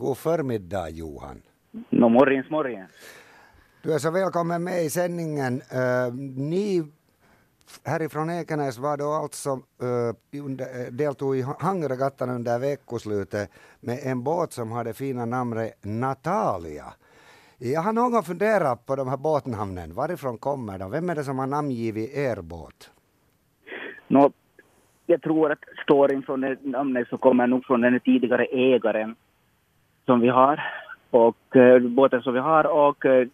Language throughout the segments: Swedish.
God förmiddag Johan. No morgens morgens. Du är så välkommen med i sändningen. Uh, ni härifrån Ekenäs var då alltså uh, under, deltog i Hangregattan under veckoslutet med en båt som hade fina namnet Natalia. Jag har någon gång funderat på de här båtnamnen. Varifrån kommer de? Vem är det som har namngivit er båt? No, jag tror att storyn från det namnet så kommer nog från den tidigare ägaren som vi har och uh, båten som vi har och uh,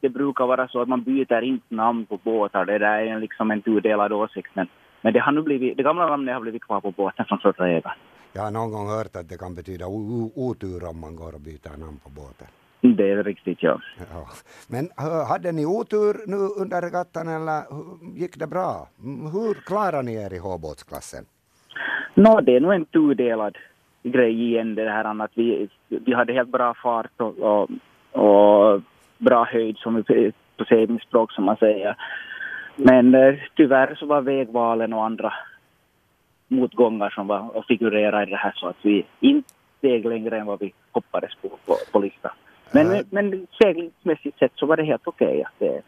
det brukar vara så att man byter inte namn på båtar. Det där är liksom en tudelad åsikt. Men, men det, har nu blivit, det gamla namnet har blivit kvar på båten från förra ägaren. Jag har någon gång hört att det kan betyda otur om man går och byter namn på båten. Det är riktigt, ja. ja. Men hade ni otur nu under regattan eller gick det bra? Hur klarar ni er i H-båtsklassen? Nå, det är nog en tudelad grej igen det här att vi, vi hade helt bra fart och, och, och bra höjd som på seglingsspråk som man säger. Men eh, tyvärr så var vägvalen och andra motgångar som var och figurerade i det här så att vi inte steg längre än vad vi hoppades på på, på listan. Men, äh. men seglingsmässigt sett så var det helt okej. Okay, ja. det,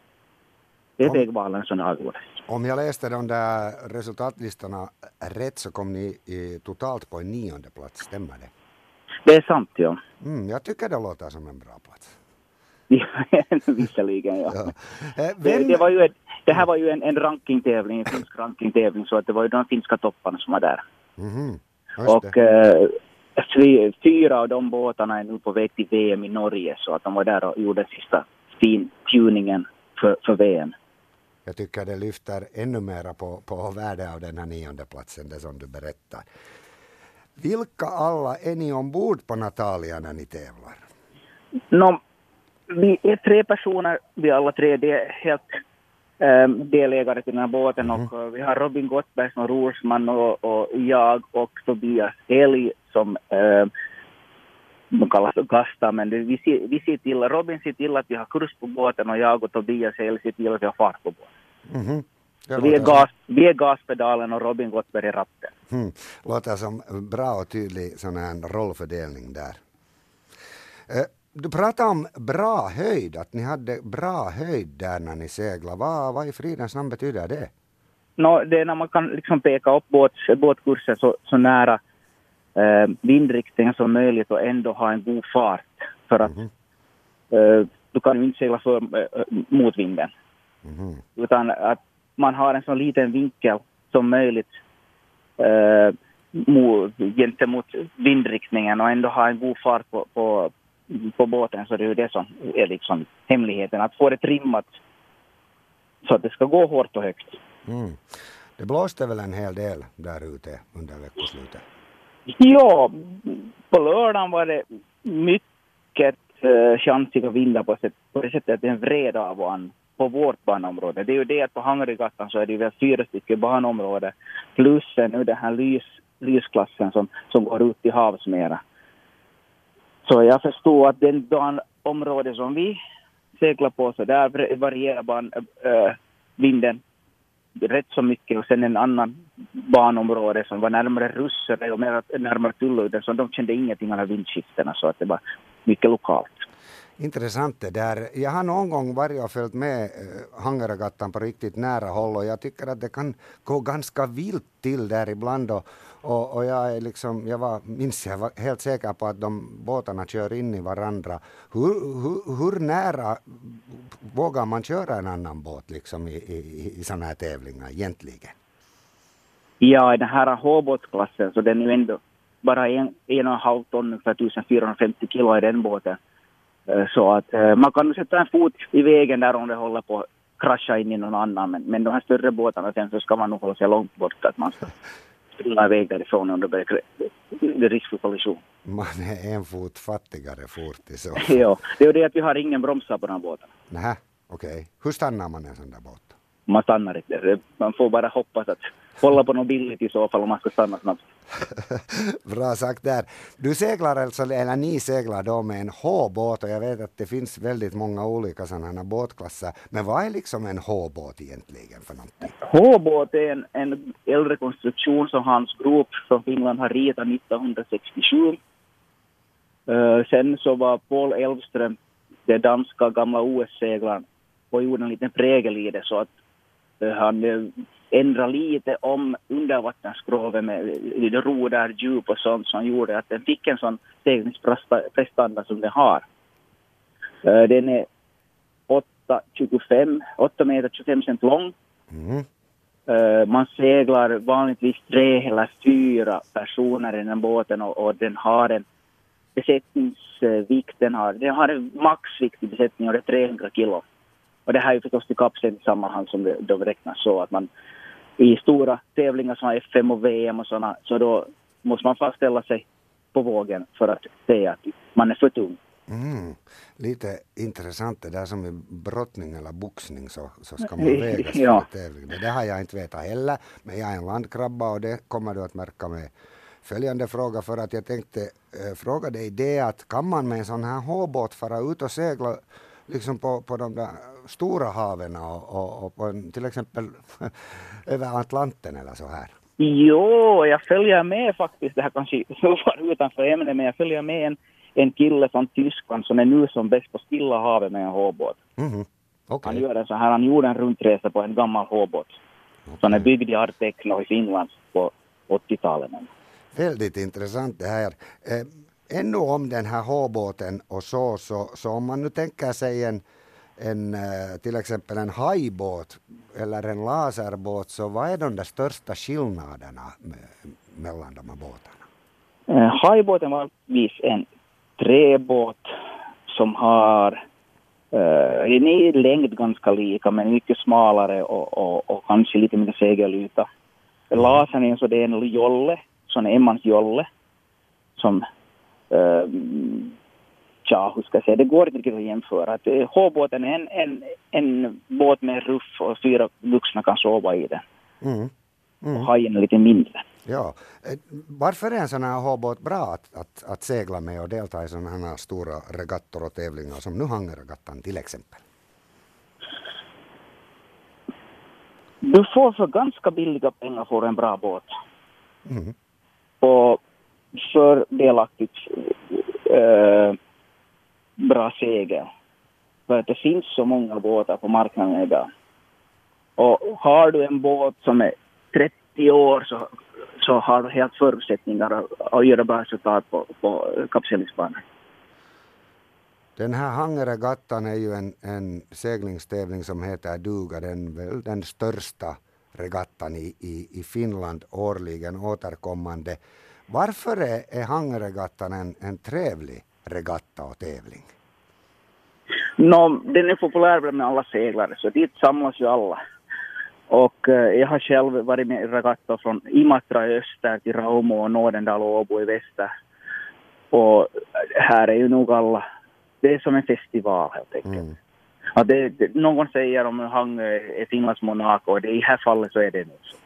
det är om, vägvalen som avgjorde. Om jag läste de där resultatlistorna rätt så kom ni i, totalt på en nionde plats, stämmer det? Det är sant, ja. Mm, jag tycker det låter som en bra plats. Visserligen, ja. ja. Eh, vem... Det, det, var ju ett, det här var ju en, en rankingtävling, en finsk rankingtävling, så att det var ju de finska topparna som var där. Mm -hmm. Och eh, fyra av de båtarna är nu på väg till VM i Norge, så att de var där och gjorde sista fin-tuningen för, för VM. Jag tycker det lyfter ännu mera på, på värdet av den här nionde platsen, det som du berättar. Vilka alla är ni ombord på Natalia när ni tävlar? No, vi är tre personer, vi alla tre, det är helt ähm, delägare till den här båten mm. och vi har Robin Gottberg som rorsman och, och jag och Tobias Elg som äh, de kallas Gasta, men det, vi, ser, vi ser till, Robin ser till att vi har kurs på båten och jag och Tobias Elg ser till att vi har fart på båten. Mm. vi, är gas, vi är gaspedalen och Robin Gottberg är ratten. Mm. Låter som bra och tydlig sån här rollfördelning där. Eh, du pratade om bra höjd, att ni hade bra höjd där när ni seglade. Vad, vad i fridens namn betyder det? No, det är när man kan liksom peka upp båt, båtkursen så, så nära eh, vindriktningen som möjligt och ändå ha en god fart. För att mm eh, du kan ju inte segla för, eh, mot vinden. Mm. Utan att man har en så liten vinkel som möjligt eh, mot, gentemot vindriktningen och ändå ha en god fart på, på, på båten så det är ju det som är liksom hemligheten, att få det trimmat så att det ska gå hårt och högt. Mm. Det blåste väl en hel del där ute under veckoslutet? Ja, på lördagen var det mycket eh, uh, chansiga vindar på, sätt, på det sättet att den vred av och an på vårt banområde. Det är ju det att på Hangregatan så är det väl fyra stycken banområden plus nu den här lys, lysklassen som, som går ut till havs mera. Så jag förstår att den banområde som vi seglar på så där varierar ban, äh, eh, eh, vinden rätt så mycket och sen en annan banområde som var närmare Russare och mer, närmare Tulludden så de kände ingenting av de här vindskiftena så att det var mycket lokalt. Intressant det där. Jag har någon gång varit och följt med eh, Hangaragattan på riktigt nära håll och jag tycker att det kan gå ganska vilt till där ibland och, och, och jag, är liksom, jag var, minns jag var helt säker på att de båtarna kör in i varandra. Hur, hur, hur nära vågar man köra en annan båt liksom i, i, i sådana här tävlingar egentligen? Ja, i den här H-båtsklassen så den är ju ändå bara en, en och en halv ton, ungefär 1450 kilo i den båten. Eh, så att eh, man kan sätta en fot i vägen där om det håller på att krascha in i någon annan. Men, men de här större båtarna sen så ska man nog hålla sig långt bort att man ska springa iväg därifrån om det blir risk för kollision. Man är en fot fattigare fort i så Ja, det är det att vi har ingen bromsar på de här båtarna. Nähä, okej. Okay. Hur stannar man en sån där båt? Man stannar inte. Man får bara hoppas att hålla på något billigt i så fall om man ska stanna snabbt. Bra sagt där. Du seglar alltså, eller ni seglar då med en H-båt och jag vet att det finns väldigt många olika sådana båtklasser. Men vad är liksom en H-båt egentligen för någonting? H-båt är en, en äldre konstruktion som Hans Grop från Finland har ritat 1967. Uh, eh, sen så var Paul Elvström, den danska gamla OS-seglaren, och gjorde en liten prägel i det så att uh, han eh, ändrade lite om undervattensskrovet med roder, djup och sånt som gjorde att den fick en sån seglingsprestanda som den har. Uh, den är 8,25, 8 meter 25 cent lång. Mm. Uh, man seglar vanligtvis tre eller fyra personer i den båten och, och den har en besättningsvikt, den har, den har en maxvikt i besättningen och det är 300 kilo. Och det här är ju förstås till kappsättningssammanhang som det, då räknas så att man i stora tävlingar som FM och VM och sådana, så då måste man fastställa sig på vågen för att säga att man är för tung. Mm. Lite intressant det där som i brottning eller boxning så, så ska man vägas ja. tävling. Det har jag inte vetat heller, men jag är en landkrabba och det kommer du att märka med följande fråga för att jag tänkte äh, fråga dig det att kan man med en sån här håbåt fara ut och segla liksom på, på de där stora haven och, och, och på en, till exempel över Atlanten eller så här? Jo, jag följer med faktiskt, det här kanske var utanför ämnet, men jag följer med en en kille från Tyskland som är nu som bäst på Stilla havet med en håbåt. Mm. Okay. Han, gör en så här, han gjorde en rundresa på en gammal håbåt okay. som är byggd i Artekno i Finland på 80-talet. Väldigt intressant det här. Ännu om den här håbåten och så, så, så om man nu tänker sig en, en eh, till exempel en hajbåt eller en laserbåt, så vad är de där största skillnaderna mellan de här båtarna? Eh, hajbåten var vis en träbåt som har uh, den är i längd ganska lika men mycket smalare och, och, och kanske lite mindre segelyta. Mm. Lasern är så det är en jolle, sån enmansjolle som uh, ja, hur ska jag säga, det går inte riktigt att jämföra. Att, H-båten är en, en, en båt med ruff och fyra vuxna kan sova i den. Mm. Mm. Och hajen är lite mindre. Ja. Eh, varför är en sån här håbåt bra att, att, att segla med och delta i sådana här stora regattor och tävlingar som nu Hangerregattan till exempel? Du får för ganska billiga pengar för en bra båt. Mm. Och fördelaktigt äh, eh, bra segel. För att det finns så många båtar på marknaden idag. Och har du en båt som är 30 år så så har helt förutsättningar att, att göra bra resultat på, på kappseglingsbanan. Den här Hangeregattan är ju en, en seglingstävling som heter duga, den, väl den största regattan i, i, i Finland årligen återkommande. Varför är, är Hangeregattan en, en trevlig regatta och tävling? No, den är populär bland alla seglare, så dit samlas ju alla. Och eh, jag har själv varit med i regatta från Imatra i öster till Raumo och Nådendal och Åbo i väster. Och här är ju nog alla, det är som en festival helt enkelt. Mm. Ja, det, det, någon säger om Hangö är Finlands Monaco och det, i det här fallet så är det nog så.